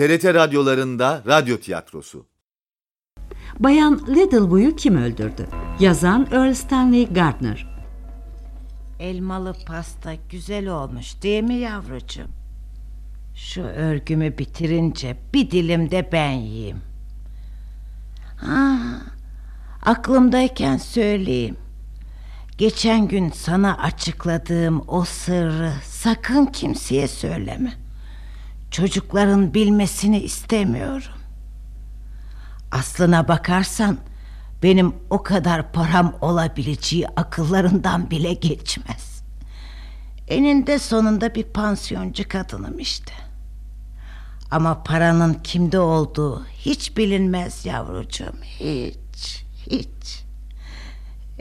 TRT radyolarında radyo tiyatrosu. Bayan Littlewoo'yu kim öldürdü? Yazan Earl Stanley Gardner. Elmalı pasta güzel olmuş değil mi yavrucuğum? Şu örgümü bitirince bir dilim de ben yiyeyim. Ha, aklımdayken söyleyeyim. Geçen gün sana açıkladığım o sırrı sakın kimseye söyleme. Çocukların bilmesini istemiyorum. Aslına bakarsan benim o kadar param olabileceği akıllarından bile geçmez. Eninde sonunda bir pansiyoncu kadınım işte. Ama paranın kimde olduğu hiç bilinmez yavrucuğum. Hiç, hiç.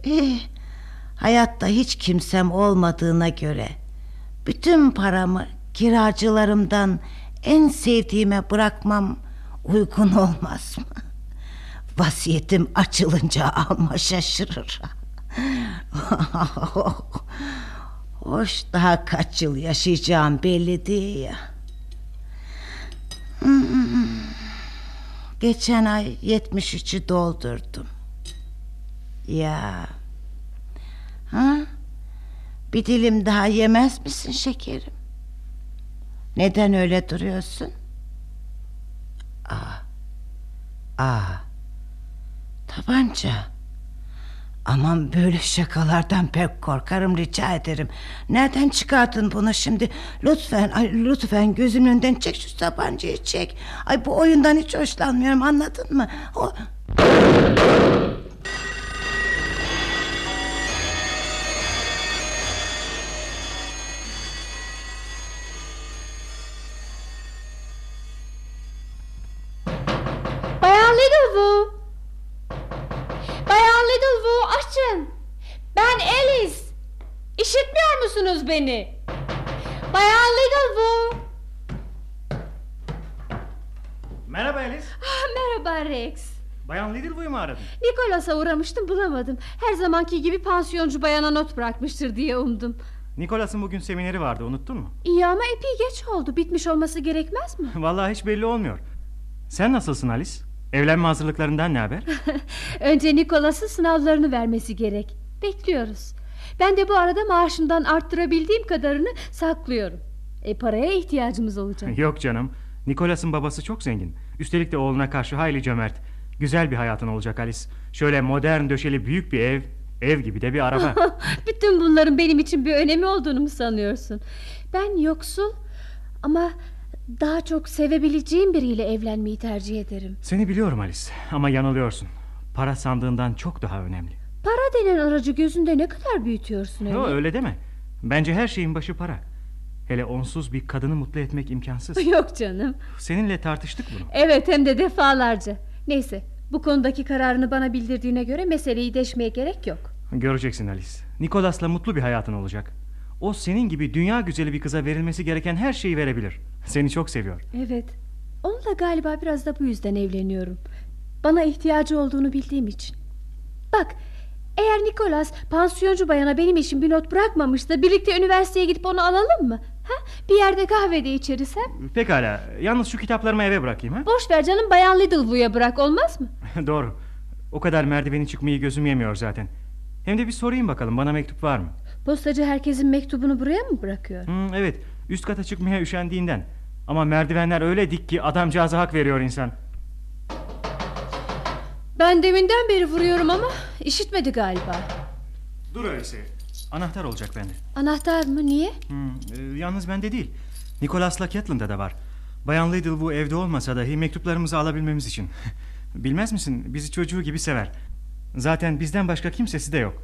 Eh, hayatta hiç kimsem olmadığına göre bütün paramı kiracılarımdan en sevdiğime bırakmam uygun olmaz mı? Vasiyetim açılınca ama şaşırır. Hoş daha kaç yıl yaşayacağım belli değil ya. Geçen ay 73'ü doldurdum. Ya. Ha? Bir dilim daha yemez misin şekerim? Neden öyle duruyorsun? Aa. Aa. Tabanca. Aman böyle şakalardan pek korkarım rica ederim. Nereden çıkarttın bunu şimdi? Lütfen ay lütfen gözümün önünden çek şu tabancayı çek. Ay bu oyundan hiç hoşlanmıyorum anladın mı? O... Mu aradın? Nikolas'a uğramıştım bulamadım. Her zamanki gibi pansiyoncu bayana not bırakmıştır diye umdum. Nikolas'ın bugün semineri vardı unuttun mu? İyi ama epey geç oldu. Bitmiş olması gerekmez mi? Vallahi hiç belli olmuyor. Sen nasılsın Alice? Evlenme hazırlıklarından ne haber? Önce Nikolas'ın sınavlarını vermesi gerek. Bekliyoruz. Ben de bu arada maaşımdan arttırabildiğim kadarını saklıyorum. E paraya ihtiyacımız olacak. Yok canım. Nikolas'ın babası çok zengin. Üstelik de oğluna karşı hayli cömert. Güzel bir hayatın olacak Alice. Şöyle modern döşeli büyük bir ev, ev gibi de bir araba. Bütün bunların benim için bir önemi olduğunu mu sanıyorsun? Ben yoksul ama daha çok sevebileceğim biriyle evlenmeyi tercih ederim. Seni biliyorum Alice ama yanılıyorsun. Para sandığından çok daha önemli. Para denen aracı gözünde ne kadar büyütüyorsun öyle? Yo, öyle deme. Bence her şeyin başı para. Hele onsuz bir kadını mutlu etmek imkansız. Yok canım. Seninle tartıştık bunu. Evet hem de defalarca. Neyse bu konudaki kararını bana bildirdiğine göre meseleyi deşmeye gerek yok. Göreceksin Alice. Nikolas'la mutlu bir hayatın olacak. O senin gibi dünya güzeli bir kıza verilmesi gereken her şeyi verebilir. Seni çok seviyor. Evet. Onunla galiba biraz da bu yüzden evleniyorum. Bana ihtiyacı olduğunu bildiğim için. Bak eğer Nikolas pansiyoncu bayana benim için bir not bırakmamış da birlikte üniversiteye gidip onu alalım mı? Ha? Bir yerde kahvede içeriz ha? Pekala. Yalnız şu kitaplarımı eve bırakayım ha? Boş ver canım bayan Littlewoo'ya bırak olmaz mı? Doğru. O kadar merdiveni çıkmayı gözüm yemiyor zaten. Hem de bir sorayım bakalım bana mektup var mı? Postacı herkesin mektubunu buraya mı bırakıyor? Hmm, evet. Üst kata çıkmaya üşendiğinden. Ama merdivenler öyle dik ki adamcağıza hak veriyor insan. Ben deminden beri vuruyorum ama işitmedi galiba. Dur öyleyse. Anahtar olacak bende. Anahtar mı? Niye? Hmm, e, yalnız bende değil. Nicholas'la Catherine'da da var. Bayan Liddell bu evde olmasa dahi mektuplarımızı alabilmemiz için. Bilmez misin bizi çocuğu gibi sever. Zaten bizden başka kimsesi de yok.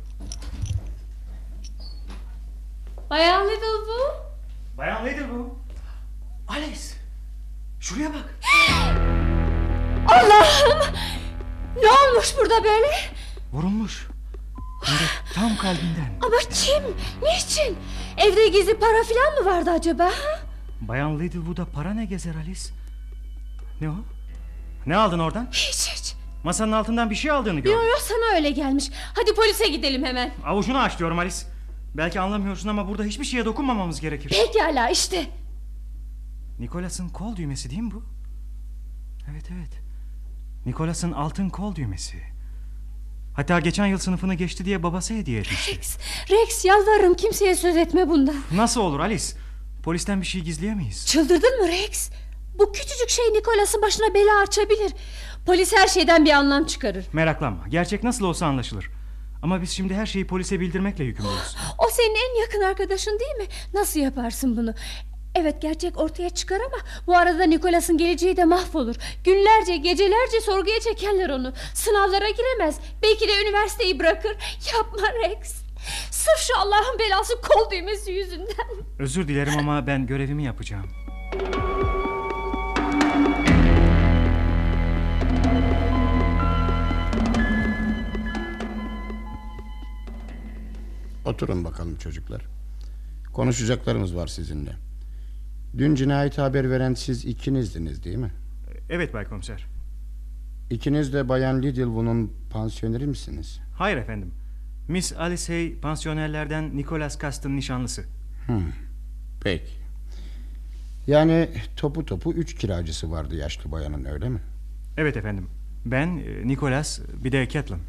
Bayan Littlewoo? Bayan Liddell bu. Alice. Şuraya bak. Allah'ım! Ne olmuş burada böyle? Vurulmuş. De tam kalbinden. Ama kim? Niçin? Evde gizli para falan mı vardı acaba? Bayan Littlewood'a para ne gezer Alice? Ne o? Ne aldın oradan? Hiç hiç. Masanın altından bir şey aldığını gördüm. Yo yo sana öyle gelmiş. Hadi polise gidelim hemen. Avucunu aç diyorum Alice. Belki anlamıyorsun ama burada hiçbir şeye dokunmamamız gerekir. Pekala işte. Nicholas'ın kol düğmesi değil mi bu? Evet evet. Nicholas'ın altın kol düğmesi. Hatta geçen yıl sınıfını geçti diye babası hediye etmişti. Rex, Rex yalvarırım kimseye söz etme bundan. Nasıl olur Alice? Polisten bir şey gizleyemeyiz. Çıldırdın mı Rex? Bu küçücük şey Nikolas'ın başına bela açabilir. Polis her şeyden bir anlam çıkarır. Meraklanma. Gerçek nasıl olsa anlaşılır. Ama biz şimdi her şeyi polise bildirmekle yükümlüyüz. O senin en yakın arkadaşın değil mi? Nasıl yaparsın bunu? Evet gerçek ortaya çıkar ama bu arada Nikolas'ın geleceği de mahvolur. Günlerce gecelerce sorguya çekerler onu. Sınavlara giremez. Belki de üniversiteyi bırakır. Yapma Rex. Sırf şu Allah'ın belası kol düğmesi yüzünden. Özür dilerim ama ben görevimi yapacağım. Oturun bakalım çocuklar. Konuşacaklarımız var sizinle. Dün cinayet haber veren siz ikinizdiniz değil mi? Evet Bay Komiser. İkiniz de Bayan Lidlwood'un pansiyoneri misiniz? Hayır efendim. Miss Alice Hay pansiyonerlerden Nicholas Cast'ın nişanlısı. Peki. Yani topu topu üç kiracısı vardı yaşlı bayanın öyle mi? Evet efendim. Ben, e, Nicholas, bir de Catelyn.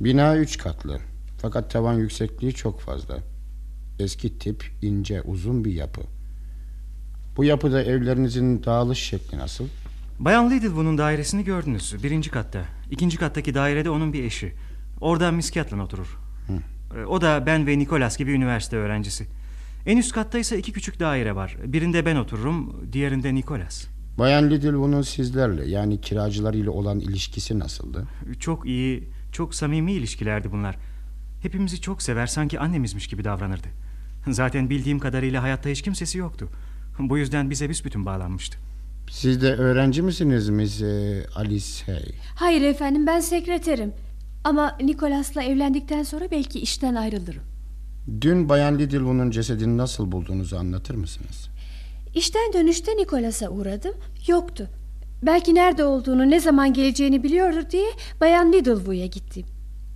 Bina üç katlı. Fakat tavan yüksekliği çok fazla. Eski tip, ince, uzun bir yapı. Bu yapıda evlerinizin dağılış şekli nasıl? Bayan Lidlwood'un dairesini gördünüz. Birinci katta. İkinci kattaki dairede onun bir eşi. Orada Miss Catelyn oturur. E, O da ben ve Nicholas gibi üniversite öğrencisi. En üst katta ise iki küçük daire var. Birinde ben otururum, diğerinde Nicholas. Bayan Lidlwood'un sizlerle yani kiracılarıyla olan ilişkisi nasıldı? Çok iyi, çok samimi ilişkilerdi bunlar. Hepimizi çok sever, sanki annemizmiş gibi davranırdı. Zaten bildiğim kadarıyla hayatta hiç kimsesi yoktu. Bu yüzden bize büsbütün bağlanmıştı. Siz de öğrenci misiniz Miss e, Alice Hay? Hayır efendim ben sekreterim. Ama Nikolas'la evlendikten sonra belki işten ayrılırım. Dün Bayan Lidlwood'un cesedini nasıl bulduğunuzu anlatır mısınız? İşten dönüşte Nikolas'a uğradım. Yoktu. Belki nerede olduğunu, ne zaman geleceğini biliyordur diye Bayan Lidlwood'a gittim.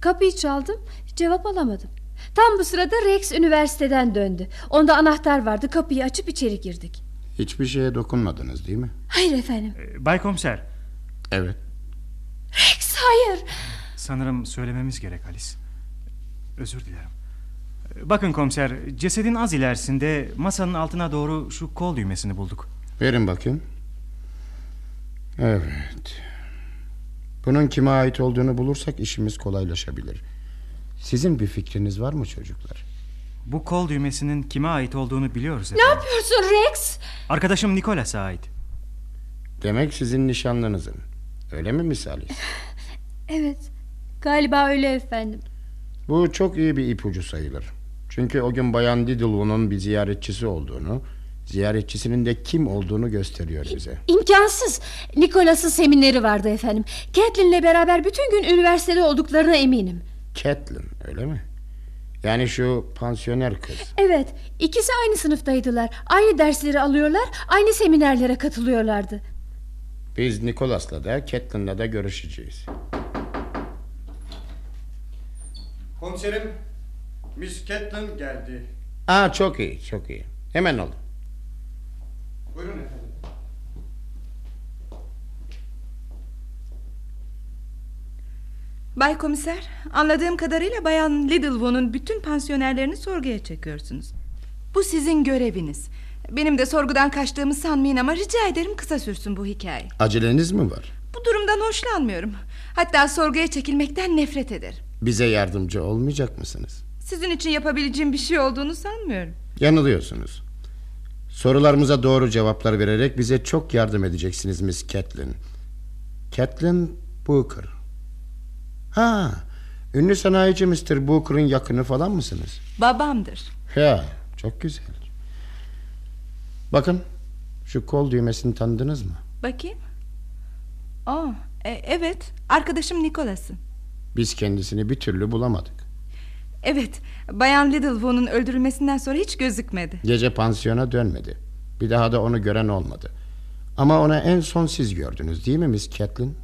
Kapıyı çaldım, cevap alamadım. Tam bu sırada Rex üniversiteden döndü. Onda anahtar vardı, kapıyı açıp içeri girdik. Hiçbir şeye dokunmadınız değil mi? Hayır efendim. E, Bay Komiser, Evet. Rex hayır. sanırım söylememiz gerek Alice. Özür dilerim. E, Bakın komiser, cesedin az ilerisinde masanın altına doğru şu kol düğmesini bulduk. Verin bakayım. Evet. Bunun kime ait olduğunu bulursak işimiz kolaylaşabilir. Sizin bir fikriniz var mı çocuklar? Bu kol düğmesinin kime ait olduğunu biliyoruz Ne efendim. yapıyorsun Rex? Arkadaşım Nicholas'a ait. Demek sizin nişanlınızın. Öyle mi Miss Alice? Evet, galiba öyle efendim. Bu çok iyi bir ipucu sayılır. Çünkü o gün Bayan Lidlwood'un bir ziyaretçisi olduğunu, ziyaretçisinin de kim olduğunu gösteriyor bize. İmkansız. Nikolas'ın semineri vardı efendim. Catherine'le beraber bütün gün üniversitede olduklarına eminim. Catelyn öyle mi? Yani şu pansiyoner kız. Evet, ikisi aynı sınıftaydılar. Aynı dersleri alıyorlar, aynı seminerlere katılıyorlardı. Biz Nicholas'la da Catelyn'la da görüşeceğiz. Komiserim, Miss Catlin geldi. Aa çok iyi, çok iyi. Hemen ol. Buyurun efendim. Bay Komiser, anladığım kadarıyla Bayan Lidlwood'un bütün pansiyonerlerini sorguya çekiyorsunuz. Bu sizin göreviniz. Benim de sorgudan kaçtığımı sanmayın ama rica ederim kısa sürsün bu hikaye. Aceleniz mi var? Bu durumdan hoşlanmıyorum. Hatta sorguya çekilmekten nefret ederim. Bize yardımcı olmayacak mısınız? Sizin için yapabileceğim bir şey olduğunu sanmıyorum. Yanılıyorsunuz. Sorularımıza doğru cevaplar vererek bize çok yardım edeceksiniz Miss Catelyn. Catelyn Booker. Ha, ünlü sanayici Mr. Booker'ın yakını falan mısınız? Babamdır. Ya, çok güzel. Bakın, şu kol düğmesini tanıdınız mı? Bakayım. Aa, e, evet, arkadaşım Nicholas'ın. Biz kendisini bir türlü bulamadık. Evet, Bayan Lidlwood'un öldürülmesinden sonra hiç gözükmedi. Gece pansiyona dönmedi. Bir daha da onu gören olmadı. Ama ona en son siz gördünüz değil mi Miss Catelyn?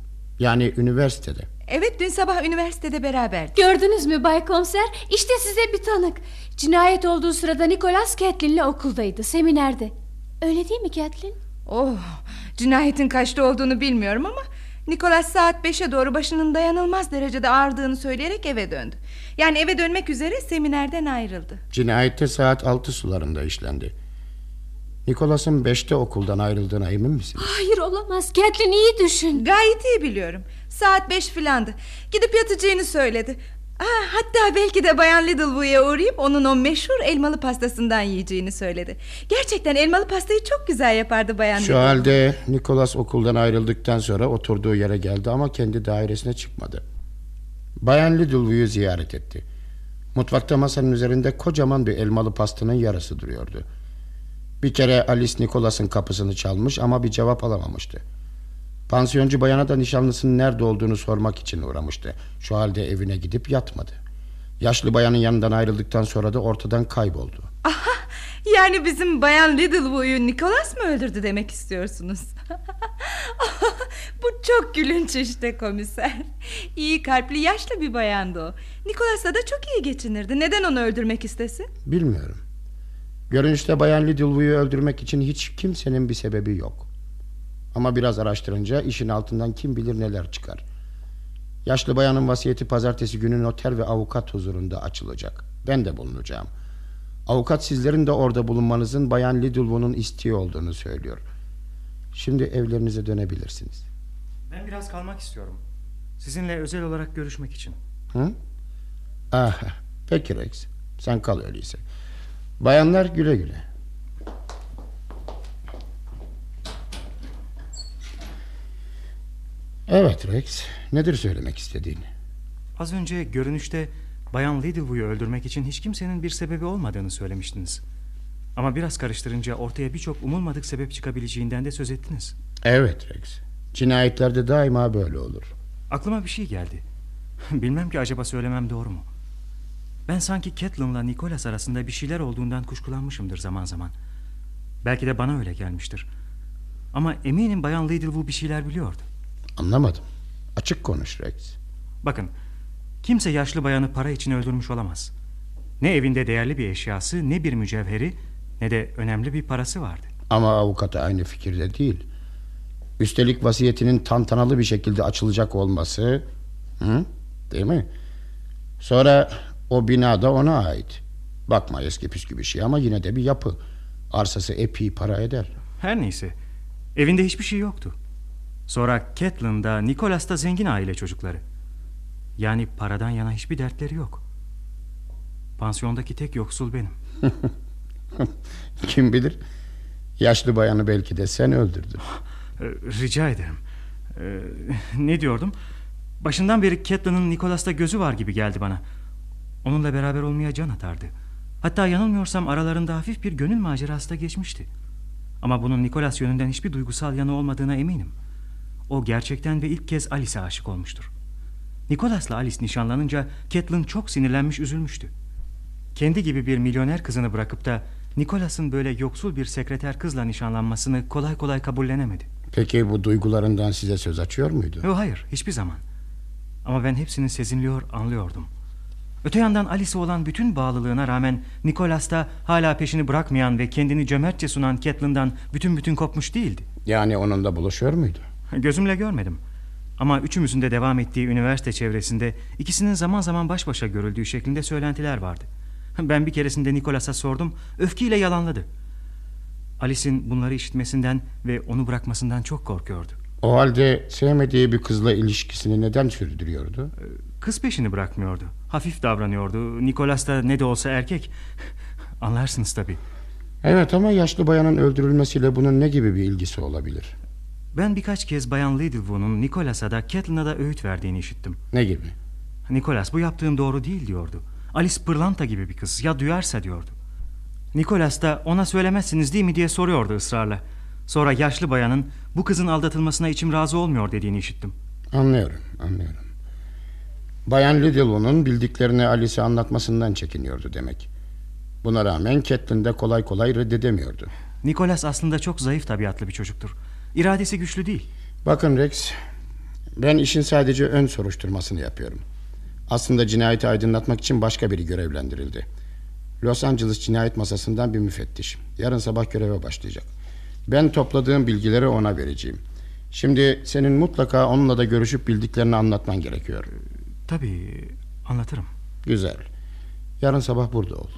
Yani üniversitede. Evet, dün sabah üniversitede beraberdik. Gördünüz mü Bay Komiser? İşte size bir tanık. Cinayet olduğu sırada Nikolas Catherine'le okuldaydı, seminerde. Öyle değil mi Kathleen? Oh, Cinayetin kaçta olduğunu bilmiyorum ama Nikolas saat 5'e doğru başının dayanılmaz derecede ağrıdığını söyleyerek eve döndü. Yani eve dönmek üzere seminerden ayrıldı. Cinayette saat altı sularında işlendi. Nikolas'ın beşte okuldan ayrıldığına emin misin? Hayır olamaz. Kathleen iyi düşün. Gayet iyi biliyorum. Saat 5 filandı. Gidip yatacağını söyledi. Ha, hatta belki de Bayan Littlewood'a uğrayıp onun o meşhur elmalı pastasından yiyeceğini söyledi. Gerçekten elmalı pastayı çok güzel yapardı Bayan Şu Littlewood. halde Nikolas okuldan ayrıldıktan sonra oturduğu yere geldi ama kendi dairesine çıkmadı. Bayan Littlewood'u ziyaret etti. Mutfakta masanın üzerinde kocaman bir elmalı pastanın yarısı duruyordu. Bir kere Alice Nikolas'ın kapısını çalmış ama bir cevap alamamıştı. Pansiyoncu bayana da nişanlısının nerede olduğunu sormak için uğramıştı. Şu halde evine gidip yatmadı. Yaşlı bayanın yanından ayrıldıktan sonra da ortadan kayboldu. Aha, yani bizim Bayan Littlewood'u Nikolas mı öldürdü demek istiyorsunuz? Bu çok gülünç işte komiser. İyi kalpli yaşlı bir bayandı o. Nikolas'la da çok iyi geçinirdi. Neden onu öldürmek istesin? Bilmiyorum. Görünüşte Bayan Littlewood'u öldürmek için hiç kimsenin bir sebebi yok. Ama biraz araştırınca işin altından kim bilir neler çıkar. Yaşlı bayanın vasiyeti pazartesi günü noter ve avukat huzurunda açılacak. Ben de bulunacağım. Avukat sizlerin de orada bulunmanızın Bayan Littlewood'un isteği olduğunu söylüyor. Şimdi evlerinize dönebilirsiniz. Ben biraz kalmak istiyorum. Sizinle özel olarak görüşmek için. Hı? Ah, peki Rex. Sen kal öyleyse. Bayanlar güle güle. Evet Rex. Nedir söylemek istediğin? Az önce görünüşte Bayan Littlewood'u öldürmek için hiç kimsenin bir sebebi olmadığını söylemiştiniz. Ama biraz karıştırınca ortaya birçok umulmadık sebep çıkabileceğinden de söz ettiniz. Evet Rex. Cinayetlerde daima böyle olur. Aklıma bir şey geldi. Bilmem ki acaba söylemem doğru mu? Ben sanki Catelyn'la Nicholas arasında bir şeyler olduğundan kuşkulanmışımdır zaman zaman. Belki de bana öyle gelmiştir. Ama eminim Bayan Littlewood bir şeyler biliyordu. Anlamadım. Açık konuş Rex. Bakın, kimse yaşlı bayanı para için öldürmüş olamaz. Ne evinde değerli bir eşyası, ne bir mücevheri, ne de önemli bir parası vardı. Ama avukata aynı fikirde değil. Üstelik vasiyetinin tantanalı bir şekilde açılacak olması... Hı? Değil mi? Sonra o bina da ona ait. Bakma eski püskü bir şey ama yine de bir yapı. Arsası epey para eder. Her neyse, evinde hiçbir şey yoktu. Sonra Catelyn da Nicholas da zengin aile çocukları. Yani paradan yana hiçbir dertleri yok. Pansiyondaki tek yoksul benim. Kim bilir? Yaşlı bayanı belki de sen öldürdün. Ee, rica ederim. Ee, ne diyordum? Başından beri Catelyn'ın Nicholas'ta gözü var gibi geldi bana. Onunla beraber olmaya can atardı. Hatta yanılmıyorsam aralarında hafif bir gönül macerası da geçmişti. Ama bunun Nicholas yönünden hiçbir duygusal yanı olmadığına eminim. O gerçekten ve ilk kez Alice'e aşık olmuştur. Nicholas'la Alice nişanlanınca Catelyn çok sinirlenmiş üzülmüştü. Kendi gibi bir milyoner kızını bırakıp da Nicholas'ın böyle yoksul bir sekreter kızla nişanlanmasını kolay kolay kabullenemedi. Peki bu duygularından size söz açıyor muydu? Hayır, hiçbir zaman. Ama ben hepsini sezinliyor, anlıyordum. Öte yandan Alice'e olan bütün bağlılığına rağmen Nicholas da hala peşini bırakmayan ve kendini cömertçe sunan Catelyn'dan bütün bütün kopmuş değildi. Yani onunla buluşuyor muydu? Gözümle görmedim. Ama üçümüzün de devam ettiği üniversite çevresinde ikisinin zaman zaman baş başa görüldüğü şeklinde söylentiler vardı. Ben bir keresinde Nicholas'a sordum, öfkeyle yalanladı. Alice'in bunları işitmesinden ve onu bırakmasından çok korkuyordu. O halde sevmediği bir kızla ilişkisini neden sürdürüyordu? Kız peşini bırakmıyordu. Hafif davranıyordu. Nicholas da ne de olsa erkek. Anlarsınız tabii. Evet ama yaşlı bayanın öldürülmesiyle bunun ne gibi bir ilgisi olabilir? Ben birkaç kez Bayan Littlewood'un Nicholas'a da Catelyn'a da öğüt verdiğini işittim. Ne gibi? Nicholas bu yaptığım doğru değil diyordu. Alice pırlanta gibi bir kız. Ya duyarsa diyordu. Nicholas da ona söylemezsiniz değil mi diye soruyordu ısrarla. Sonra yaşlı bayanın bu kızın aldatılmasına içim razı olmuyor dediğini işittim. Anlıyorum, anlıyorum. Bayan Littlewood'un bildiklerini Alice'e anlatmasından çekiniyordu demek. Buna rağmen Catelyn de kolay kolay reddedemiyordu. Nicholas aslında çok zayıf tabiatlı bir çocuktur. İradesi güçlü değil. Bakın Rex, ben işin sadece ön soruşturmasını yapıyorum. Aslında cinayeti aydınlatmak için başka biri görevlendirildi. Los Angeles cinayet masasından bir müfettiş. Yarın sabah göreve başlayacak. Ben topladığım bilgileri ona vereceğim. Şimdi senin mutlaka onunla da görüşüp bildiklerini anlatman gerekiyor. Tabii anlatırım. Güzel. Yarın sabah burada ol.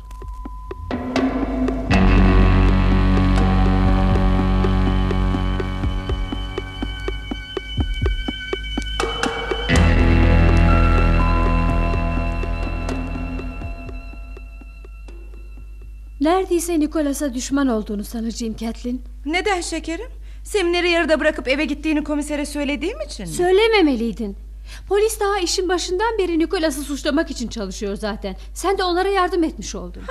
Neredeyse Nicholas'a düşman olduğunu sanacağım Kathleen. Neden şekerim? Semineri yarıda bırakıp eve gittiğini komisere söylediğim için mi? Söylememeliydin. Polis daha işin başından beri Nicholas'ı suçlamak için çalışıyor zaten. Sen de onlara yardım etmiş oldun.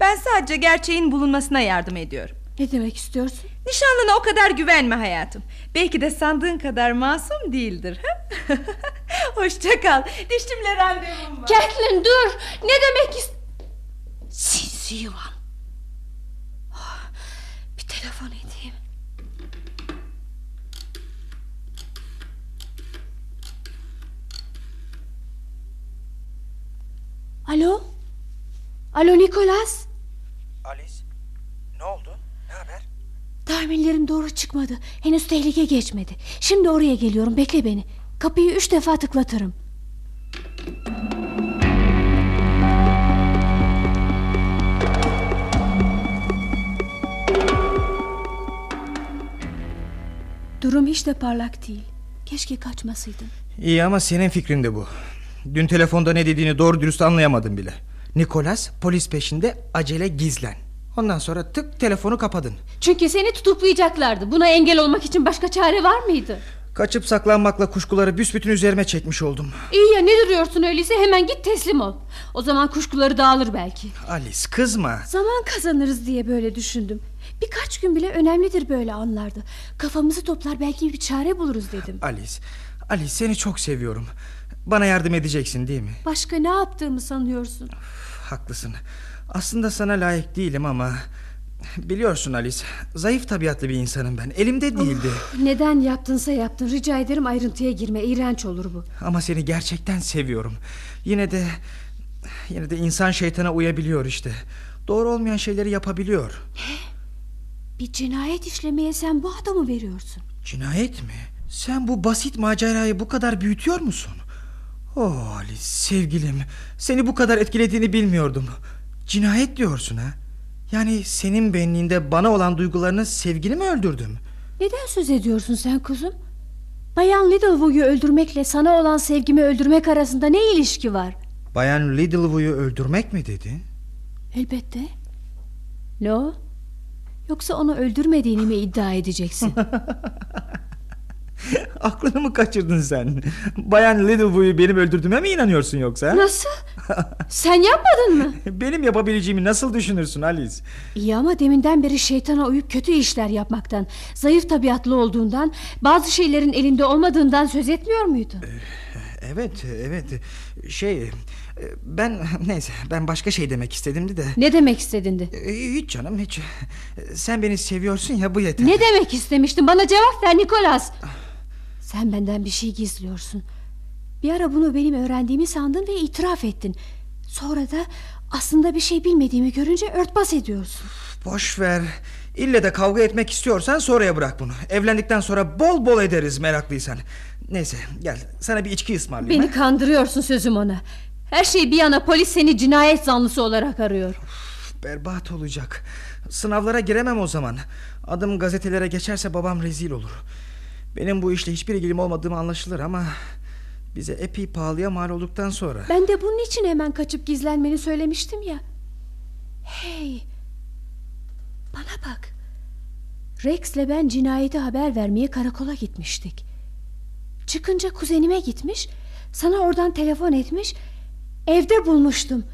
ben sadece gerçeğin bulunmasına yardım ediyorum. Ne demek istiyorsun? Nişanlına o kadar güvenme hayatım. Belki de sandığın kadar masum değildir. Hoşça kal. Diştimle randevum var. Kathleen dur. Ne demek ist... Sinsi yılan. Ah, Bir telefon Alo? Alo Nicholas? Alice, ne oldu? Ne haber? Tahminlerim doğru çıkmadı. Henüz tehlike geçmedi. Şimdi oraya geliyorum. Bekle beni. Kapıyı üç defa tıklatırım. Durum hiç de parlak değil. Keşke kaçmasaydın. İyi ama senin fikrin de bu. Dün telefonda ne dediğini doğru dürüst anlayamadım bile. Nikolas polis peşinde acele gizlen. Ondan sonra tık telefonu kapadın. Çünkü seni tutuklayacaklardı. Buna engel olmak için başka çare var mıydı? Kaçıp saklanmakla kuşkuları büsbütün üzerime çekmiş oldum. İyi ya ne duruyorsun öyleyse hemen git teslim ol. O zaman kuşkuları dağılır belki. Alice kızma. Zaman kazanırız diye böyle düşündüm. Birkaç gün bile önemlidir böyle anlarda. Kafamızı toplar belki bir çare buluruz dedim. Alice, Alice seni çok seviyorum. Bana yardım edeceksin değil mi? Başka ne yaptığımı sanıyorsun? Haklısın. Aslında sana layık değilim ama... Biliyorsun Alice, zayıf tabiatlı bir insanım ben. Elimde değildi. Neden yaptınsa yaptın. Rica ederim ayrıntıya girme. İğrenç olur bu. Ama seni gerçekten seviyorum. Yine de... Yine de insan şeytana uyabiliyor işte. Doğru olmayan şeyleri yapabiliyor. Bir cinayet işlemeye sen bu adamı veriyorsun. Cinayet mi? Sen bu basit macerayı bu kadar büyütüyor musun? Oh Alice sevgilim. Seni bu kadar etkilediğini bilmiyordum. Cinayet diyorsun ha? Yani senin benliğinde bana olan duygularını sevgili mi öldürdüm? Neden söz ediyorsun sen kuzum? Bayan Littlewood'u öldürmekle sana olan sevgimi öldürmek arasında ne ilişki var? Bayan Littlewood'u öldürmek mi dedi? Elbette. Ne o? Yoksa onu öldürmediğini mi iddia edeceksin? Aklını mı kaçırdın sen? Bayan Littlewood'u benim öldürdüğüme mi inanıyorsun yoksa? Nasıl? Sen yapmadın mı? Benim yapabileceğimi nasıl düşünürsün Alice? İyi ama deminden beri şeytana uyup kötü işler yapmaktan, zayıf tabiatlı olduğundan, bazı şeylerin elinde olmadığından söz etmiyor muydu? Evet, evet. Şey, ben neyse ben başka şey demek istedimdi de. Ne demek istedin de? Hiç canım hiç. Sen beni seviyorsun ya bu yeter. Ne demek istemiştin? Bana cevap ver Nikolas. Sen benden bir şey gizliyorsun. Bir ara bunu benim öğrendiğimi sandın ve itiraf ettin. Sonra da aslında bir şey bilmediğimi görünce örtbas ediyorsun. Boş ver. İlle de kavga etmek istiyorsan sonraya bırak bunu. Evlendikten sonra bol bol ederiz meraklıysan. Neyse gel sana bir içki ısmarlayayım. Beni ha? kandırıyorsun sözüm ona. Her şey bir yana polis seni cinayet zanlısı olarak arıyor. Berbat olacak. Sınavlara giremem o zaman. Adım gazetelere geçerse babam rezil olur. Benim bu işle hiçbir ilgim olmadığımı anlaşılır ama... ...bize epey pahalıya mal olduktan sonra... Ben de bunun için hemen kaçıp gizlenmeni söylemiştim ya. Hey. Bana bak. Rex'le ben cinayeti haber vermeye karakola gitmiştik. Çıkınca kuzenime gitmiş, sana oradan telefon etmiş, evde bulmuştum.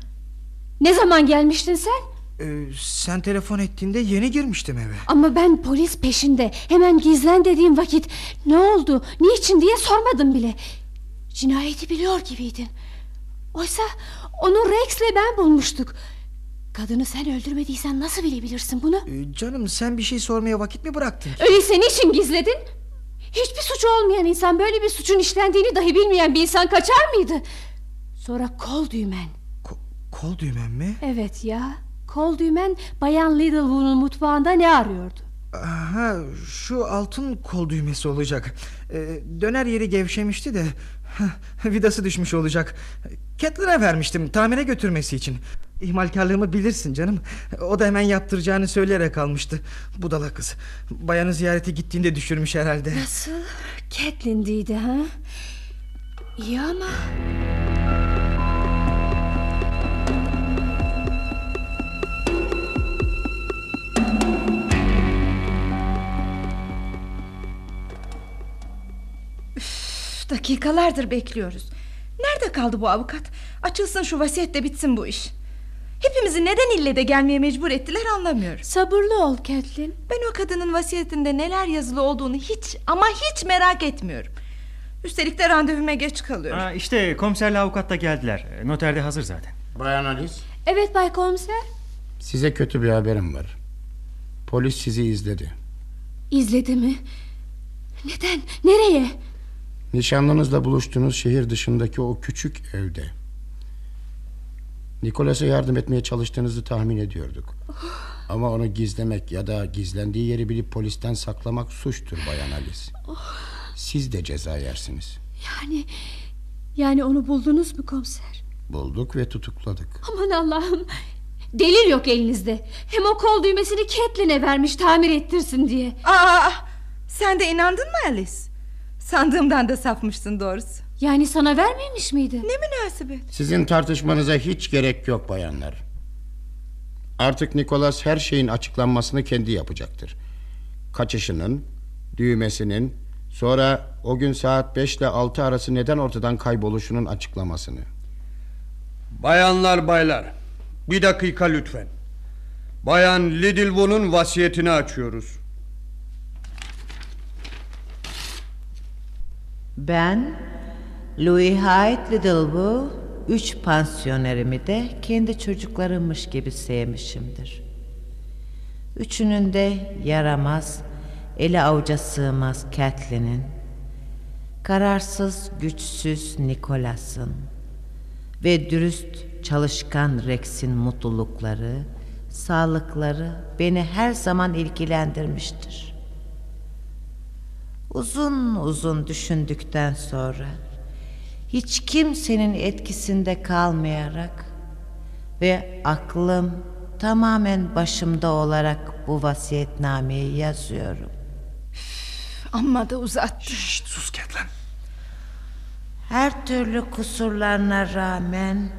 Ne zaman gelmiştin sen? Ee, sen telefon ettiğinde yeni girmiştim eve. Ama ben polis peşinde hemen gizlen dediğim vakit ne oldu niçin diye sormadım bile. Cinayeti biliyor gibiydin. Oysa onu Rex'le ben bulmuştuk. Kadını sen öldürmediysen nasıl bilebilirsin bunu? Ee, canım sen bir şey sormaya vakit mi bıraktın? Öyleyse niçin gizledin? Hiçbir suçu olmayan insan böyle bir suçun işlendiğini dahi bilmeyen bir insan kaçar mıydı? Sonra kol düğmen. Ko- kol düğmem mi? Evet ya kol düğmen bayan Littlewood'un mutfağında ne arıyordu? Ha, şu altın kol düğmesi olacak. Ee, döner yeri gevşemişti de vidası düşmüş olacak. Catherine'e vermiştim tamire götürmesi için. İhmalkarlığımı bilirsin canım. O da hemen yaptıracağını söyleyerek almıştı. Budala kız. Bayanı ziyarete gittiğinde düşürmüş herhalde. Nasıl? Catherine'diydi ha? İyi ama... dakikalardır bekliyoruz. Nerede kaldı bu avukat? Açılsın şu vasiyet de bitsin bu iş. Hepimizi neden ille de gelmeye mecbur ettiler anlamıyorum. Sabırlı ol Catelyn. Ben o kadının vasiyetinde neler yazılı olduğunu hiç ama hiç merak etmiyorum. Üstelik de randevuma geç kalıyorum. Aa, işte komiserle avukat da geldiler. Noterde hazır zaten. Bayan Alice, Evet Bay Komiser. size kötü bir haberim var. Polis sizi izledi. İzledi mi? Neden? Nereye? Nişanlınızla buluştuğunuz şehir dışındaki o küçük evde. Nikolas'a yardım etmeye çalıştığınızı tahmin ediyorduk. Ama onu gizlemek ya da gizlendiği yeri bilip polisten saklamak suçtur Bayan Alice. Siz de ceza yersiniz. Yani... Yani onu buldunuz mu komiser? Bulduk ve tutukladık. Aman Allah'ım. Delil yok elinizde. Hem o kol düğmesini Catelyn'e vermiş tamir ettirsin diye. Aa, sen de inandın mı Alice? Sandığımdan da sapmışsın doğrusu. Yani sana vermemiş miydi? Ne münasebet. Sizin tartışmanıza hiç gerek yok bayanlar. Artık Nikolas her şeyin açıklanmasını kendi yapacaktır. Kaçışının, düğmesinin, sonra o gün saat 5 ile 6 arası neden ortadan kayboluşunun açıklamasını. Bayanlar baylar bir dakika lütfen. Bayan Lidlwood'un vasiyetini açıyoruz. Ben Louis Hyde Littlewood üç pansiyonerimi de kendi çocuklarımmış gibi sevmişimdir. Üçünün de yaramaz, eli avuca sığmaz Catelyn'in, kararsız, güçsüz Nicholas'ın ve dürüst, çalışkan Rex'in mutlulukları, sağlıkları beni her zaman ilgilendirmiştir. Uzun uzun düşündükten sonra hiç kimsenin etkisinde kalmayarak ve aklım tamamen başımda olarak bu vasiyetnameyi yazıyorum. Amma da uzattı. Şşt, sus Catelyn. Her türlü kusurlarına rağmen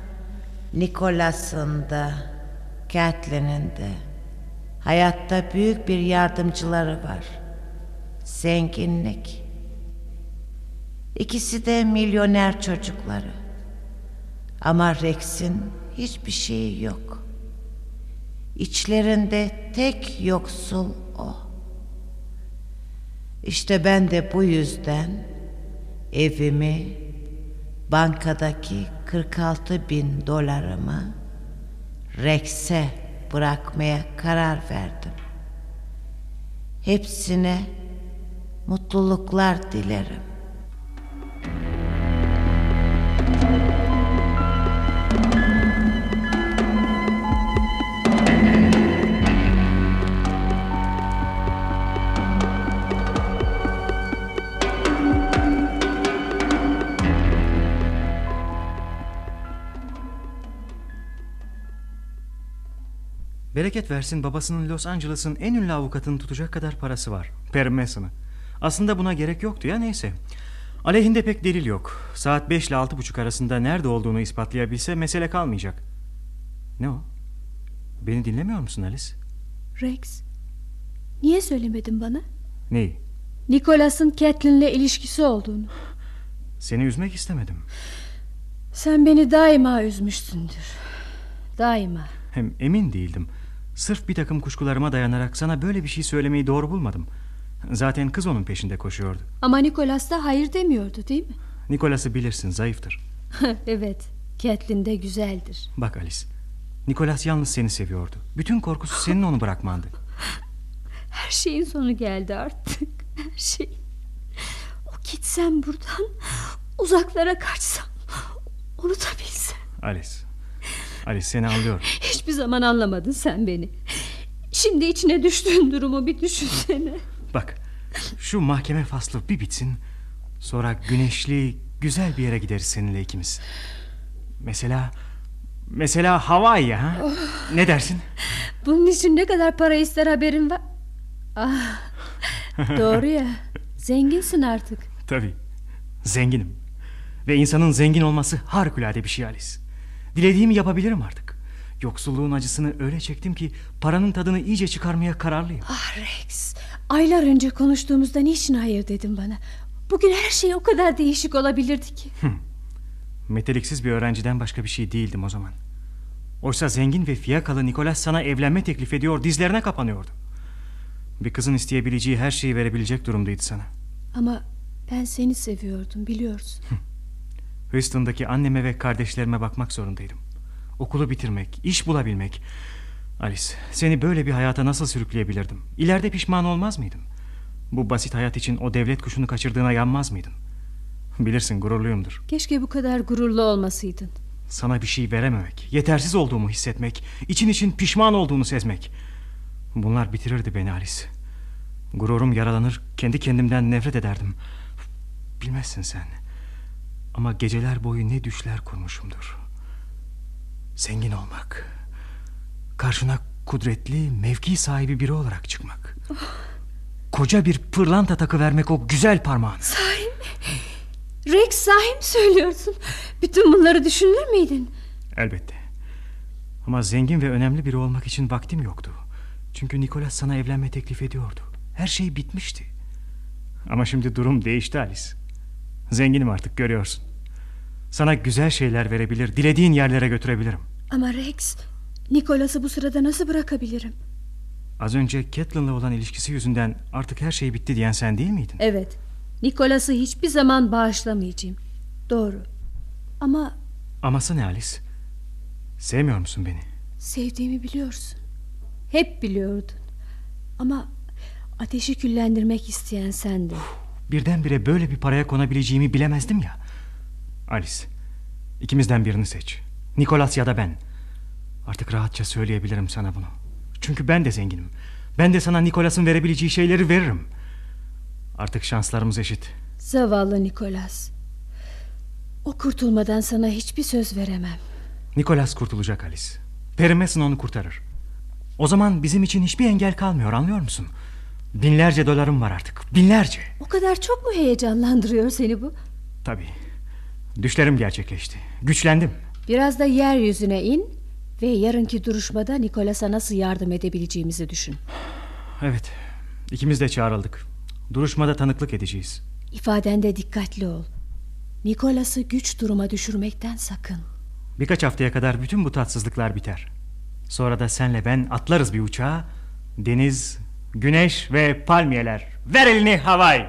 Nikolas'ın da Catelyn'in de hayatta büyük bir yardımcıları var. Zenginlik. İkisi de milyoner çocukları. Ama Rex'in hiçbir şeyi yok. İçlerinde tek yoksul o. İşte ben de bu yüzden evimi, bankadaki 46 bin dolarımı Rex'e bırakmaya karar verdim. Hepsine mutluluklar dilerim. Bereket versin babasının Los Angeles'ın en ünlü avukatını tutacak kadar parası var. Per Mason'ı. Aslında buna gerek yoktu ya neyse. Aleyhinde pek delil yok. Saat 5 ile altı buçuk arasında nerede olduğunu ispatlayabilse mesele kalmayacak. Ne o? Beni dinlemiyor musun Alice? Rex. Niye söylemedin bana? Neyi? Nicholas'ın Catelyn'le ilişkisi olduğunu. Seni üzmek istemedim. Sen beni daima üzmüşsündür. Daima. Hem emin değildim. Sırf bir takım kuşkularıma dayanarak sana böyle bir şey söylemeyi doğru bulmadım. Zaten kız onun peşinde koşuyordu. Ama Nicholas da hayır demiyordu değil mi? Nikolas'ı bilirsin zayıftır. evet. Catelyn de güzeldir. Bak Alice. Nikolas yalnız seni seviyordu. Bütün korkusu senin onu bırakmandı. Her şeyin sonu geldi artık. Her şey. O gitsem buradan. Uzaklara kaçsam. Unutabilsem. Alice. Alice seni anlıyorum. Hiçbir zaman anlamadın sen beni. Şimdi içine düştüğün durumu bir düşünsene. Bak şu mahkeme faslı bir bitsin. Sonra güneşli güzel bir yere gideriz seninle ikimiz. Mesela mesela Hawaii'ye ha? Ne dersin? Bunun için ne kadar para ister haberin var? Ah, doğru ya. Zenginsin artık. Tabii. Zenginim. Ve insanın zengin olması harikulade bir şey Alice. Dilediğimi yapabilirim artık. Yoksulluğun acısını öyle çektim ki paranın tadını iyice çıkarmaya kararlıyım. Ah Rex. Aylar önce konuştuğumuzda niçin hayır dedin bana? Bugün her şey o kadar değişik olabilirdi ki. Meteliksiz bir öğrenciden başka bir şey değildim o zaman. Oysa zengin ve fiyakalı Nikolas sana evlenme teklif ediyor, dizlerine kapanıyordu. Bir kızın isteyebileceği her şeyi verebilecek durumdaydı sana. Ama ben seni seviyordum biliyorsun. Houston'daki anneme ve kardeşlerime bakmak zorundaydım. Okulu bitirmek, iş bulabilmek. Alice, seni böyle bir hayata nasıl sürükleyebilirdim? İleride pişman olmaz mıydın? Bu basit hayat için o devlet kuşunu kaçırdığına yanmaz mıydın? Bilirsin gururluyumdur. Keşke bu kadar gururlu olmasaydın. Sana bir şey verememek, yetersiz olduğumu hissetmek, için için pişman olduğunu sezmek. Bunlar bitirirdi beni Alice. Gururum yaralanır, kendi kendimden nefret ederdim. Bilmezsin sen. Ama geceler boyu ne düşler kurmuşumdur. Zengin olmak. Karşına kudretli, mevki sahibi biri olarak çıkmak. Koca bir pırlanta takı vermek o güzel parmağına. Sahi mi? Rex sahi mi söylüyorsun? Bütün bunları düşünür müydün? Elbette. Ama zengin ve önemli biri olmak için vaktim yoktu. Çünkü Nikolas sana evlenme teklif ediyordu. Her şey bitmişti. Ama şimdi durum değişti Alice. Zenginim artık görüyorsun. Sana güzel şeyler verebilir, dilediğin yerlere götürebilirim. Ama Rex, Nicholas'ı bu sırada nasıl bırakabilirim? Az önce Catelyn'la olan ilişkisi yüzünden artık her şey bitti diyen sen değil miydin? Evet, Nicholas'ı hiçbir zaman bağışlamayacağım. Doğru. Ama Aması ne Alice? Sevmiyor musun beni? sevdiğimi biliyorsun. Hep biliyordun. Ama ateşi küllendirmek isteyen sendin. Birdenbire böyle bir paraya konabileceğimi bilemezdim ya. Alice, ikimizden birini seç. Nikolas ya da ben. Artık rahatça söyleyebilirim sana bunu. Çünkü ben de zenginim. Ben de sana Nikolas'ın verebileceği şeyleri veririm. Artık şanslarımız eşit. Zavallı Nicholas. O kurtulmadan sana hiçbir söz veremem. Nikolas kurtulacak Alice. Perry Mason onu kurtarır. O zaman bizim için hiçbir engel kalmıyor anlıyor musun? Binlerce dolarım var artık. Binlerce. O kadar çok mu heyecanlandırıyor seni bu? Tabii. Düşlerim gerçekleşti. Güçlendim. Biraz da yeryüzüne in ve yarınki duruşmada Nicholas'a nasıl yardım edebileceğimizi düşün. Evet. İkimiz de çağrıldık. Duruşmada tanıklık edeceğiz. İfadende dikkatli ol. Nicholas'ı güç duruma düşürmekten sakın. Birkaç haftaya kadar bütün bu tatsızlıklar biter. Sonra da senle ben atlarız bir uçağa. Deniz, güneş ve palmiyeler. Ver elini Hawaii.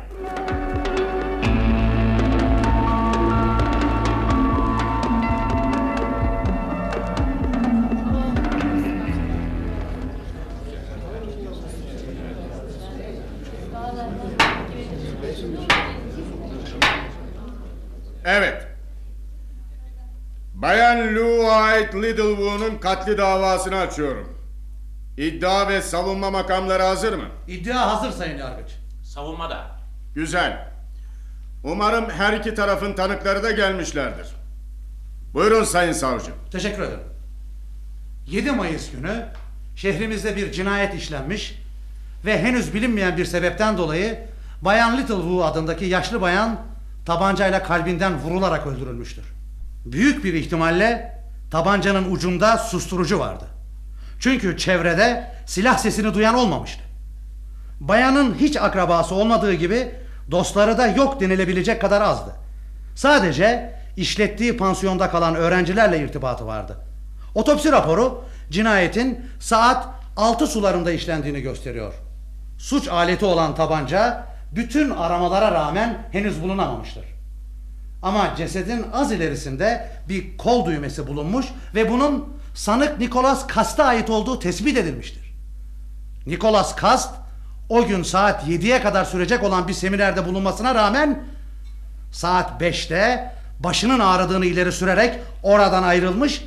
Bayan Lou White Littlewood'un katli davasını açıyorum. İddia ve savunma makamları hazır mı? İddia hazır Sayın Yargıç. Savunmada. Güzel. Umarım her iki tarafın tanıkları da gelmişlerdir. Buyurun Sayın Savcı. Teşekkür ederim. 7 Mayıs günü şehrimizde bir cinayet işlenmiş ve henüz bilinmeyen bir sebepten dolayı Bayan Littlewood adındaki yaşlı bayan tabancayla kalbinden vurularak öldürülmüştür. Büyük bir ihtimalle tabancanın ucunda susturucu vardı. Çünkü çevrede silah sesini duyan olmamıştı. Bayanın hiç akrabası olmadığı gibi dostları da yok denilebilecek kadar azdı. Sadece işlettiği pansiyonda kalan öğrencilerle irtibatı vardı. Otopsi raporu cinayetin saat 6 sularında işlendiğini gösteriyor. Suç aleti olan tabanca bütün aramalara rağmen henüz bulunamamıştır. Ama cesedin az ilerisinde bir kol düğmesi bulunmuş ve bunun sanık Nicholas Kast'a ait olduğu tespit edilmiştir. Nicholas Kast o gün saat 7'ye kadar sürecek olan bir seminerde bulunmasına rağmen saat 5'te başının ağrıdığını ileri sürerek oradan ayrılmış.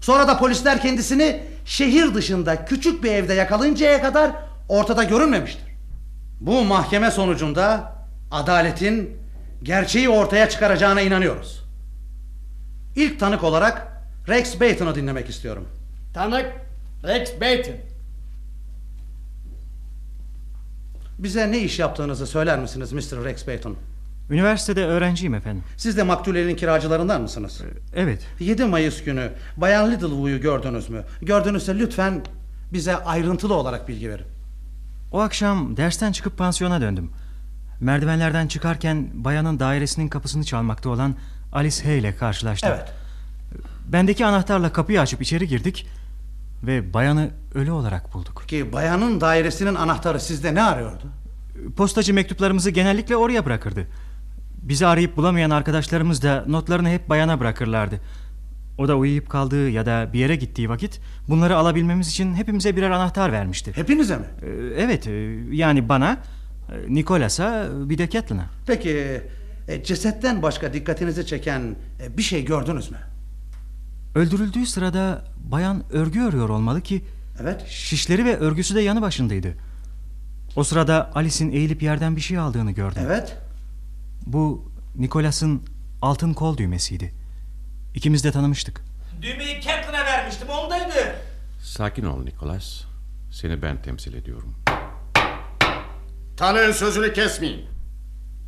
Sonra da polisler kendisini şehir dışında küçük bir evde yakalayıncaya kadar ortada görünmemiştir. Bu mahkeme sonucunda adaletin gerçeği ortaya çıkaracağına inanıyoruz. İlk tanık olarak Rex Baton'u dinlemek istiyorum. Tanık Rex Baton. Bize ne iş yaptığınızı söyler misiniz Mr. Rex Baton? Üniversitede öğrenciyim efendim. Siz de maktul elin kiracılarından mısınız? Evet. 7 Mayıs günü Bayan Littlewood'u gördünüz mü? Gördünüzse lütfen bize ayrıntılı olarak bilgi verin. O akşam dersten çıkıp pansiyona döndüm. Merdivenlerden çıkarken bayanın dairesinin kapısını çalmakta olan Alice Hay ile karşılaştım. Evet. Bendeki anahtarla kapıyı açıp içeri girdik ve bayanı ölü olarak bulduk. Ki bayanın dairesinin anahtarı sizde ne arıyordu? Postacı mektuplarımızı genellikle oraya bırakırdı. Bizi arayıp bulamayan arkadaşlarımız da notlarını hep bayana bırakırlardı. O da uyuyup kaldığı ya da bir yere gittiği vakit bunları alabilmemiz için hepimize birer anahtar vermişti. Hepinize mi? Ee, Evet, e, yani bana, Nikolas'a, bir de Catelyn'a. Peki e, cesetten başka dikkatinizi çeken e, bir şey gördünüz mü? Öldürüldüğü sırada bayan örgü örüyor olmalı ki Evet. şişleri ve örgüsü de yanı başındaydı. O sırada Alice'in eğilip yerden bir şey aldığını gördüm. Evet. Bu Nikolas'ın altın kol düğmesiydi. İkimiz de tanımıştık. Düğmeyi Catelyn'e vermiştim ondaydı. Sakin ol Nicholas. Seni ben temsil ediyorum. Tanığın sözünü kesmeyin.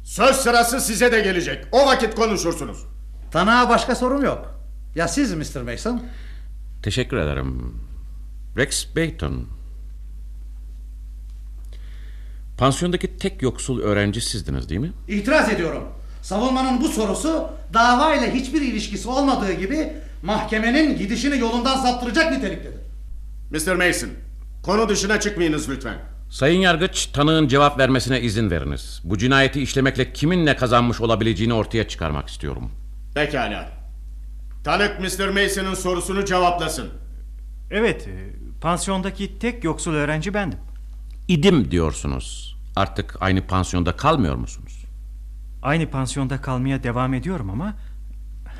Söz sırası size de gelecek. O vakit konuşursunuz. Tanığa başka sorum yok. Ya siz Mr. Mason? Teşekkür ederim. Rex Bayton. Pansiyondaki tek yoksul öğrenci sizdiniz değil mi? İtiraz ediyorum. Savunmanın bu sorusu dava ile hiçbir ilişkisi olmadığı gibi mahkemenin gidişini yolundan saptıracak niteliktedir. Mr. Mason, konu dışına çıkmayınız lütfen. Sayın Yargıç, tanığın cevap vermesine izin veriniz. Bu cinayeti işlemekle kimin ne kazanmış olabileceğini ortaya çıkarmak istiyorum. Pekala. Tanık Mr. Mason'ın sorusunu cevaplasın. Evet, e, pansiyondaki tek yoksul öğrenci bendim. İdim diyorsunuz. Artık aynı pansiyonda kalmıyor musunuz? Aynı pansiyonda kalmaya devam ediyorum ama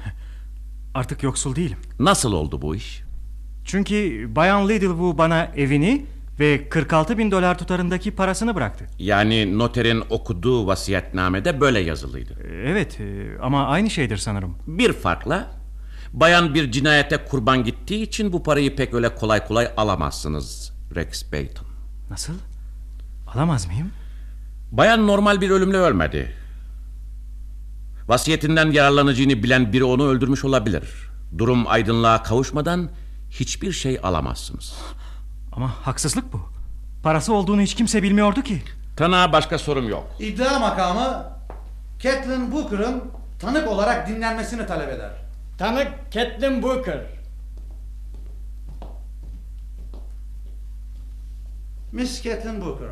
artık yoksul değilim. Nasıl oldu bu iş? Çünkü Bayan Littlewood bana evini ve 46 bin dolar tutarındaki parasını bıraktı. Yani noterin okuduğu vasiyetnamede böyle yazılıydı. E, Evet e, ama aynı şeydir sanırım. Bir farkla bayan bir cinayete kurban gittiği için bu parayı pek öyle kolay kolay alamazsınız Rex Bayton. Nasıl? Alamaz mıyım? Bayan normal bir ölümle ölmedi. Vasiyetinden yararlanacağını bilen biri onu öldürmüş olabilir. Durum aydınlığa kavuşmadan hiçbir şey alamazsınız. Ama haksızlık bu. Parası olduğunu hiç kimse bilmiyordu ki. Tanığa başka sorum yok. İddia makamı Catelyn Booker'ın tanık olarak dinlenmesini talep eder. Tanık Catelyn Booker. Miss Catelyn Booker.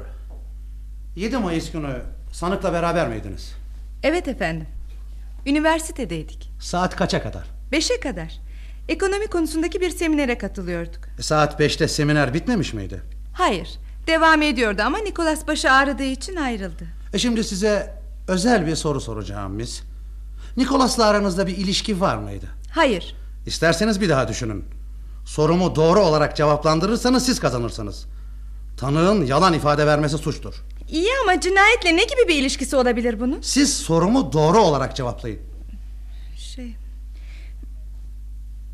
7 Mayıs günü sanıkla beraber miydiniz? Evet efendim. Üniversitedeydik. Saat kaça kadar? Beşe kadar. Ekonomi konusundaki bir seminere katılıyorduk. E, Saat 5'te seminer bitmemiş miydi? Hayır. Devam ediyordu ama Nikolas başı ağrıdığı için ayrıldı. E şimdi size özel bir soru soracağım Miss. Nikolas'la aranızda bir ilişki var mıydı? Hayır. İsterseniz bir daha düşünün. Sorumu doğru olarak cevaplandırırsanız siz kazanırsınız. Tanığın yalan ifade vermesi suçtur. İyi ama cinayetle ne gibi bir ilişkisi olabilir bunun? Siz sorumu doğru olarak cevaplayın. Şey...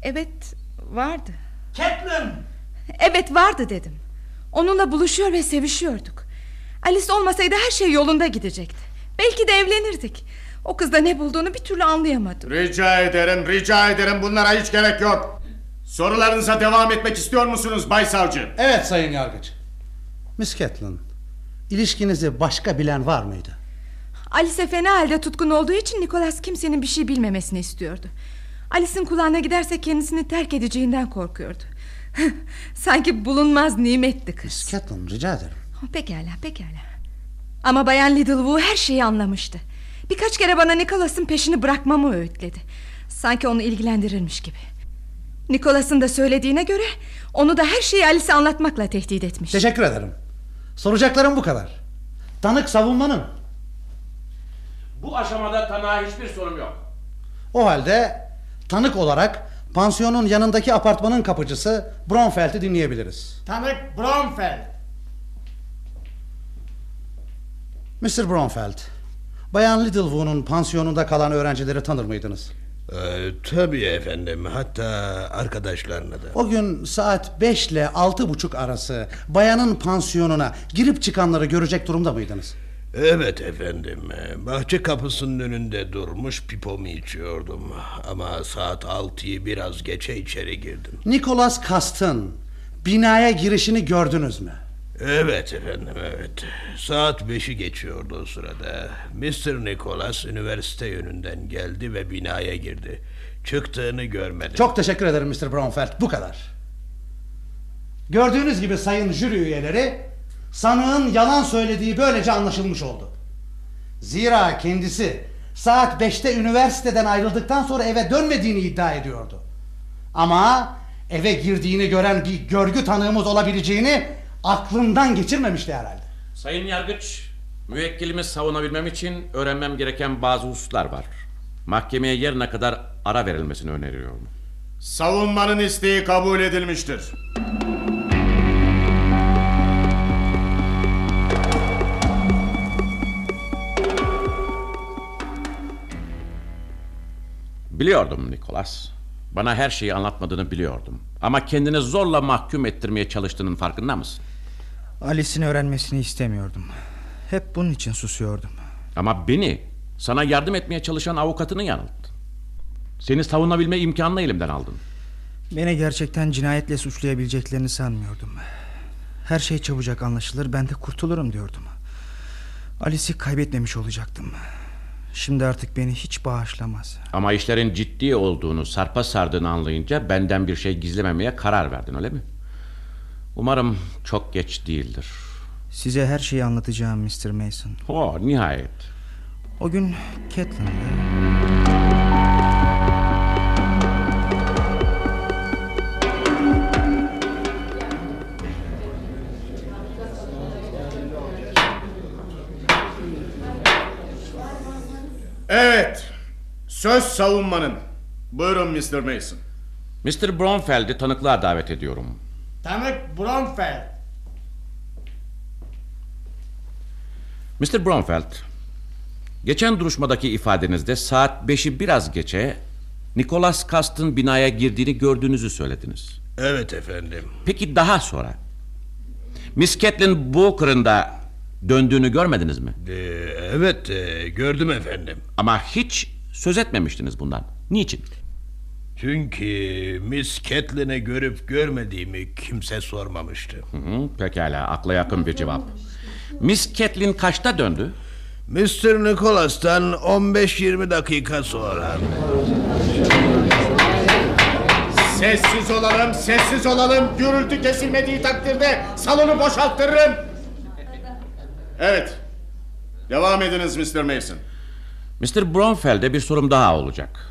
Evet vardı. Catelyn! Evet vardı dedim. Onunla buluşuyor ve sevişiyorduk. Alice olmasaydı her şey yolunda gidecekti. Belki de evlenirdik. O kızda ne bulduğunu bir türlü anlayamadım. Rica ederim, rica ederim. Bunlara hiç gerek yok. Sorularınıza devam etmek istiyor musunuz Bay Savcı? Evet Sayın Yargıç. Miss Catelyn, ilişkinizi başka bilen var mıydı? Alice fena halde tutkun olduğu için Nicholas kimsenin bir şey bilmemesini istiyordu. Alice'in kulağına giderse kendisini terk edeceğinden korkuyordu. Sanki bulunmaz nimetti kız. Miss Catelyn rica ederim. Pekala pekala. Ama Bayan Littlewood her şeyi anlamıştı. Birkaç kere bana Nicholas'ın peşini bırakmamı öğütledi. Sanki onu ilgilendirirmiş gibi. Nicholas'ın da söylediğine göre onu da her şeyi Alice'e anlatmakla tehdit etmiş. Teşekkür ederim. Soracaklarım bu kadar. Tanık savunmanın. Bu aşamada tanığa hiçbir sorum yok. O halde tanık olarak pansiyonun yanındaki apartmanın kapıcısı Bronfeld'i dinleyebiliriz. Tanık Bromfeld. Mr. Bronfeld, Bayan Littlewood'un pansiyonunda kalan öğrencileri tanır mıydınız? Ee, tabii efendim. Hatta arkadaşlarına da. O gün saat 5 ile altı buçuk arası bayanın pansiyonuna girip çıkanları görecek durumda mıydınız? Evet efendim. Bahçe kapısının önünde durmuş pipomu içiyordum. Ama saat altıyı biraz geçe içeri girdim. Nicholas Cast'ın binaya girişini gördünüz mü? Evet efendim evet. Saat beşi geçiyordu o sırada. Mr. Nicholas üniversite yönünden geldi ve binaya girdi. Çıktığını görmedim. Çok teşekkür ederim Mr. Bronfeld. Bu kadar. Gördüğünüz gibi sayın jüri üyeleri sanığın yalan söylediği böylece anlaşılmış oldu. Zira kendisi saat 5'te üniversiteden ayrıldıktan sonra eve dönmediğini iddia ediyordu. Ama eve girdiğini gören bir görgü tanığımız olabileceğini aklından geçirmemişti herhalde. Sayın Yargıç, müvekkilimi savunabilmem için öğrenmem gereken bazı hususlar var. Mahkemeye yarına kadar ara verilmesini öneriyorum. Savunmanın isteği kabul edilmiştir. Biliyordum Nikolas. Bana her şeyi anlatmadığını biliyordum. Ama kendini zorla mahkum ettirmeye çalıştığının farkında mısın? Alice'in öğrenmesini istemiyordum. Hep bunun için susuyordum. Ama beni, sana yardım etmeye çalışan avukatını yanılttın. Seni savunabilme imkanını elimden aldın. Beni gerçekten cinayetle suçlayabileceklerini sanmıyordum. Her şey çabucak anlaşılır ben de kurtulurum diyordum. Alice'i kaybetmemiş olacaktım. Şimdi artık beni hiç bağışlamaz. Ama işlerin ciddi olduğunu, sarpa sardığını anlayınca benden bir şey gizlememeye karar verdin öyle mi? Umarım çok geç değildir. Size her şeyi anlatacağım Mr. Mason. Oh, nihayet. O gün Catelyn'de... Evet. Söz savunmanın. Buyurun Mr. Mason. Mr. Bromfeld'i tanıklığa davet ediyorum. Tanık Bromfeld. Mr. Bromfeld, geçen duruşmadaki ifadenizde saat beşi biraz geçe Nicholas Cast'ın binaya girdiğini gördüğünüzü söylediniz. Evet efendim. Peki daha sonra Miss Catelyn Booker'ın da döndüğünü görmediniz mi? Ee, evet e, gördüm efendim. Ama hiç söz etmemiştiniz bundan. Niçin? Çünkü Miss Catelyn'i görüp görmediğimi kimse sormamıştı. Hı hı, pekala akla yakın bir cevap. Miss Catelyn kaçta döndü? Mr. Nicholas'tan 15-20 dakika sonra. Sessiz olalım, sessiz olalım. Gürültü kesilmediği takdirde salonu boşalttırırım. Evet. Devam ediniz Mr. Mason. Mr. Bromfeld'e bir sorum daha olacak.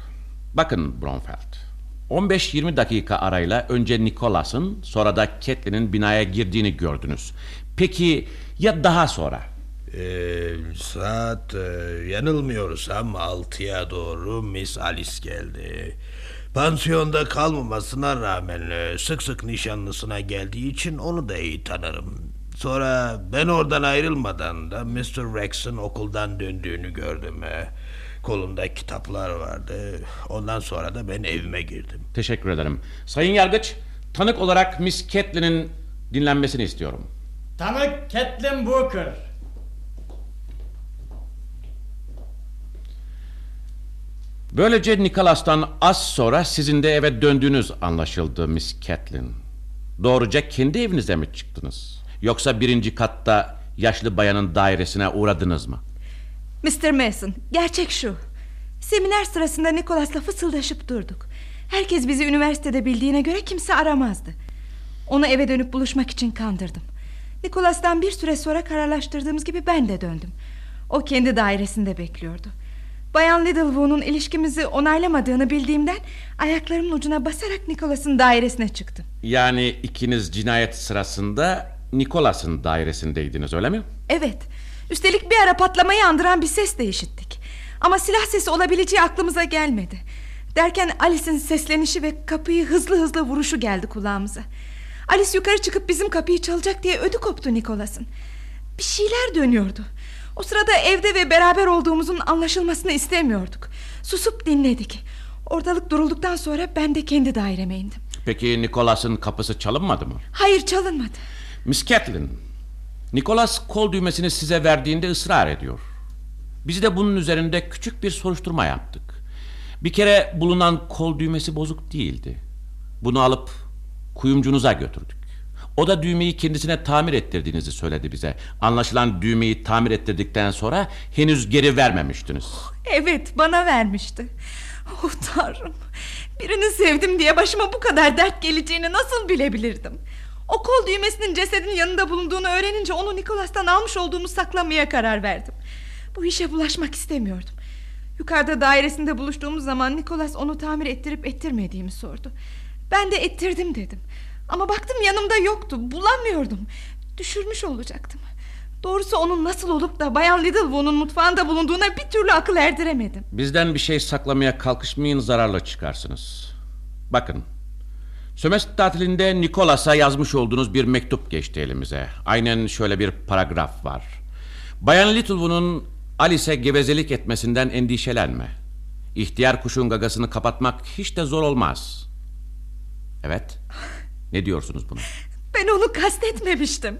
Bakın Bromfeld. 15-20 dakika arayla önce Nicholas'ın sonra da Catelyn'in binaya girdiğini gördünüz. Peki ya daha sonra? Ee, saat e, yanılmıyorsam 6'ya doğru Miss Alice geldi. Pansiyonda kalmamasına rağmen e, sık sık nişanlısına geldiği için onu da iyi tanırım. Sonra ben oradan ayrılmadan da Mr. Rex'in okuldan döndüğünü gördüm. Kolunda kitaplar vardı. Ondan sonra da ben evime girdim. Teşekkür ederim. Sayın Yargıç, tanık olarak Miss Catelyn'in dinlenmesini istiyorum. Tanık Catelyn Booker. Böylece Nicholas'tan az sonra sizin de eve döndüğünüz anlaşıldı Miss Catelyn. Doğruca kendi evinize mi çıktınız? Yoksa birinci katta yaşlı bayanın dairesine uğradınız mı? Mr. Mason, gerçek şu. Seminer sırasında Nicholas'la fısıldaşıp durduk. Herkes bizi üniversitede bildiğine göre kimse aramazdı. Onu eve dönüp buluşmak için kandırdım. Nicholas'tan bir süre sonra kararlaştırdığımız gibi ben de döndüm. O kendi dairesinde bekliyordu. Bayan Littlewood'un ilişkimizi onaylamadığını bildiğimden ayaklarımın ucuna basarak Nicholas'ın dairesine çıktım. Yani ikiniz cinayet sırasında Nicholas'ın dairesindeydiniz öyle mi? Evet. Üstelik bir ara patlamayı andıran bir ses de işittik. Ama silah sesi olabileceği aklımıza gelmedi. Derken Alice'in seslenişi ve kapıyı hızlı hızlı vuruşu geldi kulağımıza. Alice yukarı çıkıp bizim kapıyı çalacak diye ödü koptu Nikolas'ın. Bir şeyler dönüyordu. O sırada evde ve beraber olduğumuzun anlaşılmasını istemiyorduk. Susup dinledik. Ortalık durulduktan sonra ben de kendi daireme indim. Peki Nicholas'ın kapısı çalınmadı mı? Hayır çalınmadı. Miss Catlin, Nicholas kol düğmesini size verdiğinde ısrar ediyor. Biz de bunun üzerinde küçük bir soruşturma yaptık. Bir kere bulunan kol düğmesi bozuk değildi. Bunu alıp kuyumcunuza götürdük. O da düğmeyi kendisine tamir ettirdiğinizi söyledi bize. Anlaşılan düğmeyi tamir ettirdikten sonra henüz geri vermemiştiniz. Evet bana vermişti. Oh tanrım. Birini sevdim diye başıma bu kadar dert geleceğini nasıl bilebilirdim? O kol düğmesinin cesedin yanında bulunduğunu öğrenince onu Nikolas'tan almış olduğumu saklamaya karar verdim. Bu işe bulaşmak istemiyordum. Yukarıda dairesinde buluştuğumuz zaman Nikolas onu tamir ettirip ettirmediğimi sordu. Ben de ettirdim dedim. Ama baktım yanımda yoktu. Bulamıyordum. Düşürmüş olacaktım. Doğrusu onun nasıl olup da Bayan Littlewood'un mutfağında bulunduğuna bir türlü akıl erdiremedim. Bizden bir şey saklamaya kalkışmayın zararla çıkarsınız. Bakın. Sömestr tatilinde Nikolas'a yazmış olduğunuz bir mektup geçti elimize. Aynen şöyle bir paragraf var. Bayan Littlewood'un Alice'e gevezelik etmesinden endişelenme. İhtiyar kuşun gagasını kapatmak hiç de zor olmaz. Evet. Ne diyorsunuz buna? Ben onu kastetmemiştim.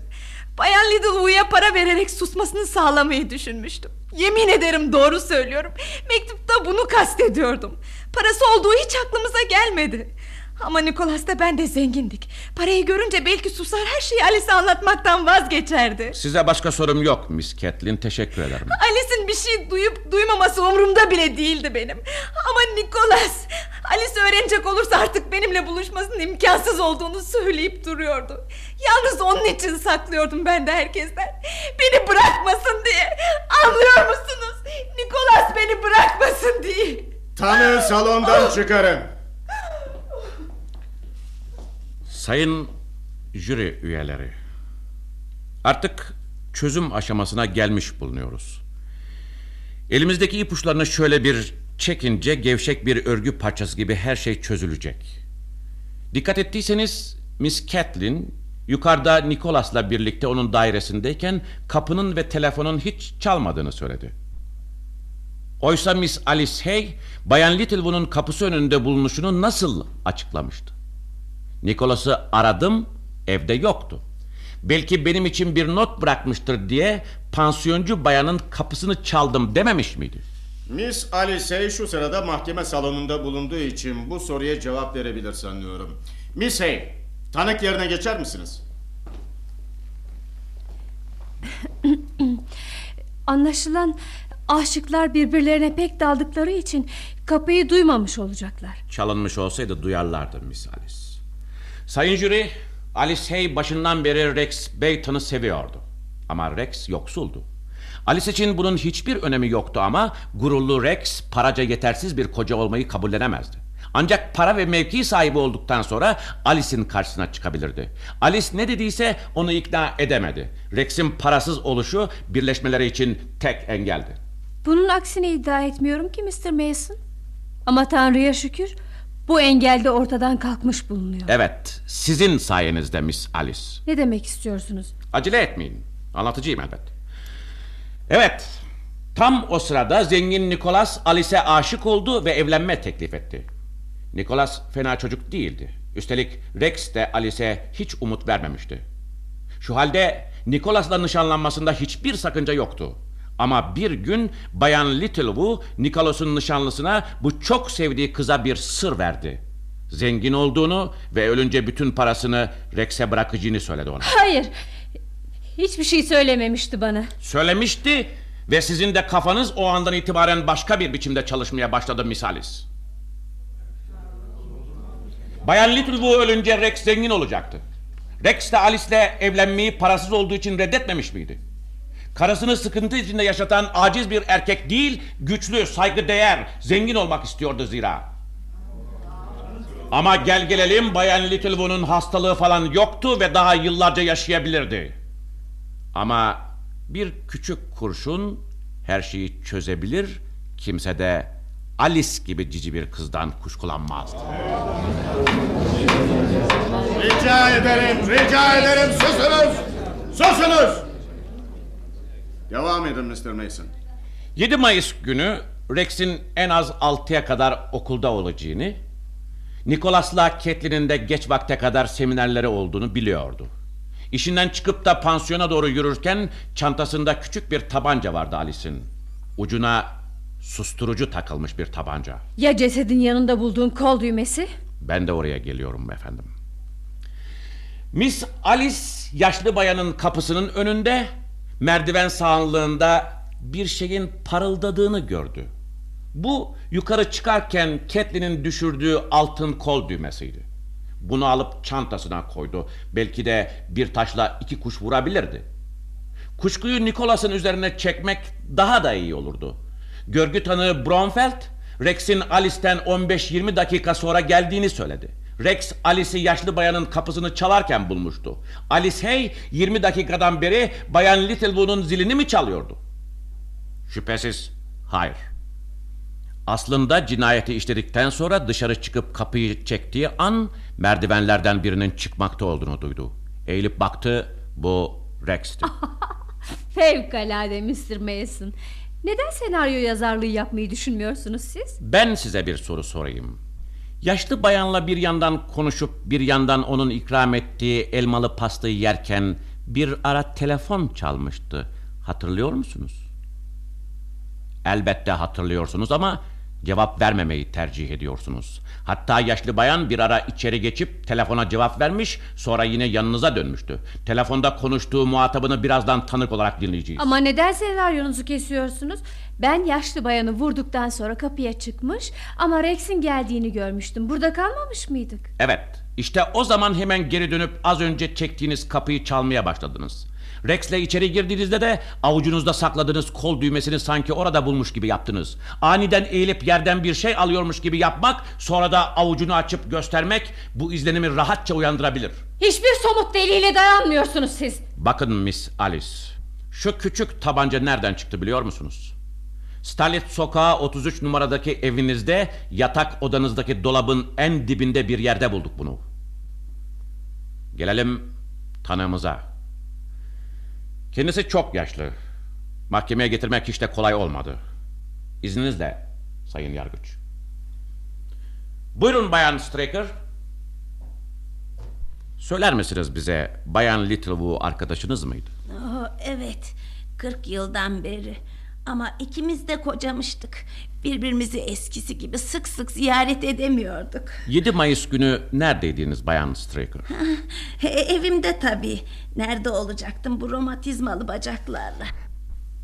Bayan Littlewood'a para vererek susmasını sağlamayı düşünmüştüm. Yemin ederim doğru söylüyorum. Mektupta bunu kastediyordum. Parası olduğu hiç aklımıza gelmedi. Ama Nikolas'ta ben de zengindik. Parayı görünce belki susar her şeyi Alice'e anlatmaktan vazgeçerdi. Size başka sorum yok Miss Catlin. Teşekkür ederim. Alice'in bir şey duyup duymaması umurumda bile değildi benim. Ama Nikolas Alice öğrenecek olursa artık benimle buluşmasının imkansız olduğunu söyleyip duruyordu. Yalnız onun için saklıyordum ben de herkesten. Beni bırakmasın diye. Anlıyor musunuz? Nikolas beni bırakmasın diye. Tanığı salondan çıkarın. Sayın jüri üyeleri. Artık çözüm aşamasına gelmiş bulunuyoruz. Elimizdeki ipuçlarını şöyle bir çekince gevşek bir örgü parçası gibi her şey çözülecek. Dikkat ettiyseniz Miss Catlin yukarıda Nicholas'la birlikte onun dairesindeyken kapının ve telefonun hiç çalmadığını söyledi. Oysa Miss Alice Hay, Bayan Littlewood'un kapısı önünde bulunuşunu nasıl açıklamıştı? Nicholas'ı aradım, evde yoktu. Belki benim için bir not bırakmıştır diye pansiyoncu bayanın kapısını çaldım dememiş miydi? Miss Alice şu sırada mahkeme salonunda bulunduğu için bu soruya cevap verebilir sanıyorum. Miss Hay, tanık yerine geçer misiniz? Anlaşılan aşıklar birbirlerine pek daldıkları için kapıyı duymamış olacaklar. Çalınmış olsaydı duyarlardı Miss Alice. Sayın jüri, Alice Hay başından beri Rex Bayton'u seviyordu. Ama Rex yoksuldu. Alice için bunun hiçbir önemi yoktu ama gururlu Rex paraca yetersiz bir koca olmayı kabullenemezdi. Ancak para ve mevki sahibi olduktan sonra Alice'in karşısına çıkabilirdi. Alice ne dediyse onu ikna edemedi. Rex'in parasız oluşu birleşmeleri için tek engeldi. Bunun aksini iddia etmiyorum ki Mr. Mason. Ama Tanrı'ya şükür bu engel de ortadan kalkmış bulunuyor. Evet, sizin sayenizde Miss Alice. Ne demek istiyorsunuz? Acele etmeyin. Anlatıcıyım elbet. Evet, tam o sırada zengin Nicholas Alice'e aşık oldu ve evlenme teklif etti. Nicholas fena çocuk değildi. Üstelik Rex de Alice'e hiç umut vermemişti. Şu halde Nicholas'la nişanlanmasında hiçbir sakınca yoktu. Ama bir gün Bayan Littlewood Nicholas'ın nişanlısına bu çok sevdiği kıza bir sır verdi. Zengin olduğunu ve ölünce bütün parasını Rex'e bırakacağını söyledi ona. Hayır. Hiçbir şey söylememişti bana. Söylemişti ve sizin de kafanız o andan itibaren başka bir biçimde çalışmaya başladı misalis. Bayan Littlewood ölünce Rex zengin olacaktı. Rex de Alice'le evlenmeyi parasız olduğu için reddetmemiş miydi? Karısını sıkıntı içinde yaşatan aciz bir erkek değil, güçlü, saygıdeğer, zengin olmak istiyordu zira. Ama gel gelelim Bayan Littlewood'un hastalığı falan yoktu ve daha yıllarca yaşayabilirdi. Ama bir küçük kurşun her şeyi çözebilir, kimse de Alice gibi cici bir kızdan kuşkulanmazdı. Rica ederim, rica ederim susunuz! Susunuz! Devam edin Mr. Mason. 7 Mayıs günü Rex'in en az 6'ya kadar okulda olacağını, Nicholas'la Catherine'in de geç vakte kadar seminerleri olduğunu biliyordu. İşinden çıkıp da pansiyona doğru yürürken çantasında küçük bir tabanca vardı Alice'in. Ucuna susturucu takılmış bir tabanca. Ya cesedin yanında bulduğum kol düğmesi? Ben de oraya geliyorum efendim. Miss Alice yaşlı bayanın kapısının önünde merdiven sağlığında bir şeyin parıldadığını gördü. Bu yukarı çıkarken Catelyn'in düşürdüğü altın kol düğmesiydi. Bunu alıp çantasına koydu. Belki de bir taşla iki kuş vurabilirdi. Kuşkuyu Nicholas'ın üzerine çekmek daha da iyi olurdu. Görgü tanığı Bromfeld, Rex'in Alice'ten 15-20 dakika sonra geldiğini söyledi. Rex Alice'i yaşlı bayanın kapısını çalarken bulmuştu. Alice Hay 20 dakikadan beri bayan Littlewood'un zilini mi çalıyordu? Şüphesiz hayır. Aslında cinayeti işledikten sonra dışarı çıkıp kapıyı çektiği an merdivenlerden birinin çıkmakta olduğunu duydu. Eğilip baktı bu Rex'ti. Fevkalade Mr. Mason. Neden senaryo yazarlığı yapmayı düşünmüyorsunuz siz? Ben size bir soru sorayım. Yaşlı bayanla bir yandan konuşup bir yandan onun ikram ettiği elmalı pastayı yerken bir ara telefon çalmıştı. Hatırlıyor musunuz? Elbette hatırlıyorsunuz ama cevap vermemeyi tercih ediyorsunuz. Hatta yaşlı bayan bir ara içeri geçip telefona cevap vermiş sonra yine yanınıza dönmüştü. Telefonda konuştuğu muhatabını birazdan tanık olarak dinleyeceğiz. Ama neden senaryonuzu kesiyorsunuz? Ben yaşlı bayanı vurduktan sonra kapıya çıkmış ama Rex'in geldiğini görmüştüm. Burada kalmamış mıydık? Evet, işte o zaman hemen geri dönüp az önce çektiğiniz kapıyı çalmaya başladınız. Rex'le içeri girdiğinizde de avucunuzda sakladığınız kol düğmesini sanki orada bulmuş gibi yaptınız. Aniden eğilip yerden bir şey alıyormuş gibi yapmak, sonra da avucunu açıp göstermek bu izlenimi rahatça uyandırabilir. Hiçbir somut delile dayanmıyorsunuz siz. Bakın Miss Alice, şu küçük tabanca nereden çıktı biliyor musunuz? Starlet Sokağı 33 numaradaki evinizde yatak odanızdaki dolabın en dibinde bir yerde bulduk bunu. Gelelim tanığımıza. Kendisi çok yaşlı. Mahkemeye getirmek hiç de kolay olmadı. İzninizle Sayın Yargıç. Buyurun Bayan Straker. Söyler misiniz bize Bayan Littlewood arkadaşınız mıydı? Oh, evet 40 yıldan beri ama ikimiz de kocamıştık. Birbirimizi eskisi gibi sık sık ziyaret edemiyorduk. 7 Mayıs günü neredeydiniz Bayan Straker? Evimde tabii. Nerede olacaktım bu romatizmalı bacaklarla?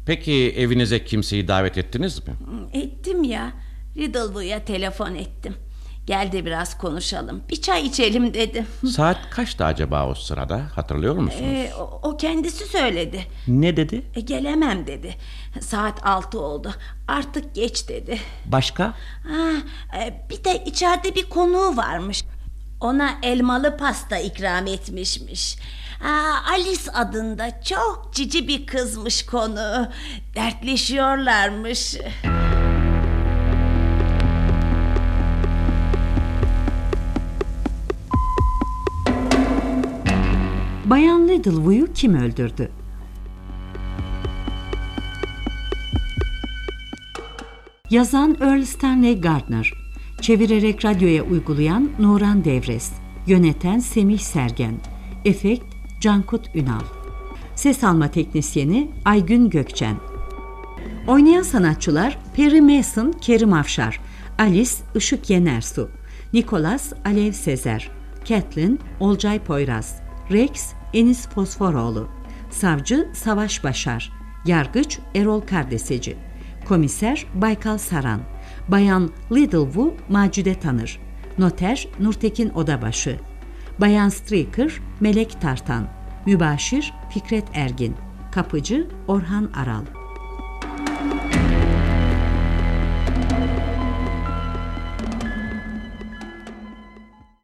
Peki evinize kimseyi davet ettiniz mi? Ettim ya. Riddlewood'a telefon ettim. Gel de biraz konuşalım. Bir çay içelim dedim. Saat kaçtı acaba o sırada? Hatırlıyor musunuz? Ee, o, o kendisi söyledi. Ne dedi? E, gelemem dedi. Saat altı oldu. Artık geç dedi. Başka? Ha, e, bir de içeride bir konuğu varmış. Ona elmalı pasta ikram etmişmiş. Aa, Alice adında çok cici bir kızmış konu. Dertleşiyorlarmış. Bayan Littlewood'u kim öldürdü? Yazan Earl Stanley Gardner, çevirerek radyoya uygulayan Nuran Devres, yöneten Semih Sergen, efekt Cankut Ünal, ses alma teknisyeni Aygün Gökçen. Oynayan sanatçılar Perry Mason, Kerim Afşar, Alice Işık Yenersu, Nicholas Alev Sezer, Kathleen Olcay Poyraz, Rex Enis Fosforoğlu, Savcı Savaş Başar, Yargıç Erol Kardeseci, Komiser Baykal Saran, Bayan Littlewood Macide Tanır, Noter Nurtekin Odabaşı, Bayan Streaker Melek Tartan, Mübaşir Fikret Ergin, Kapıcı Orhan Aral.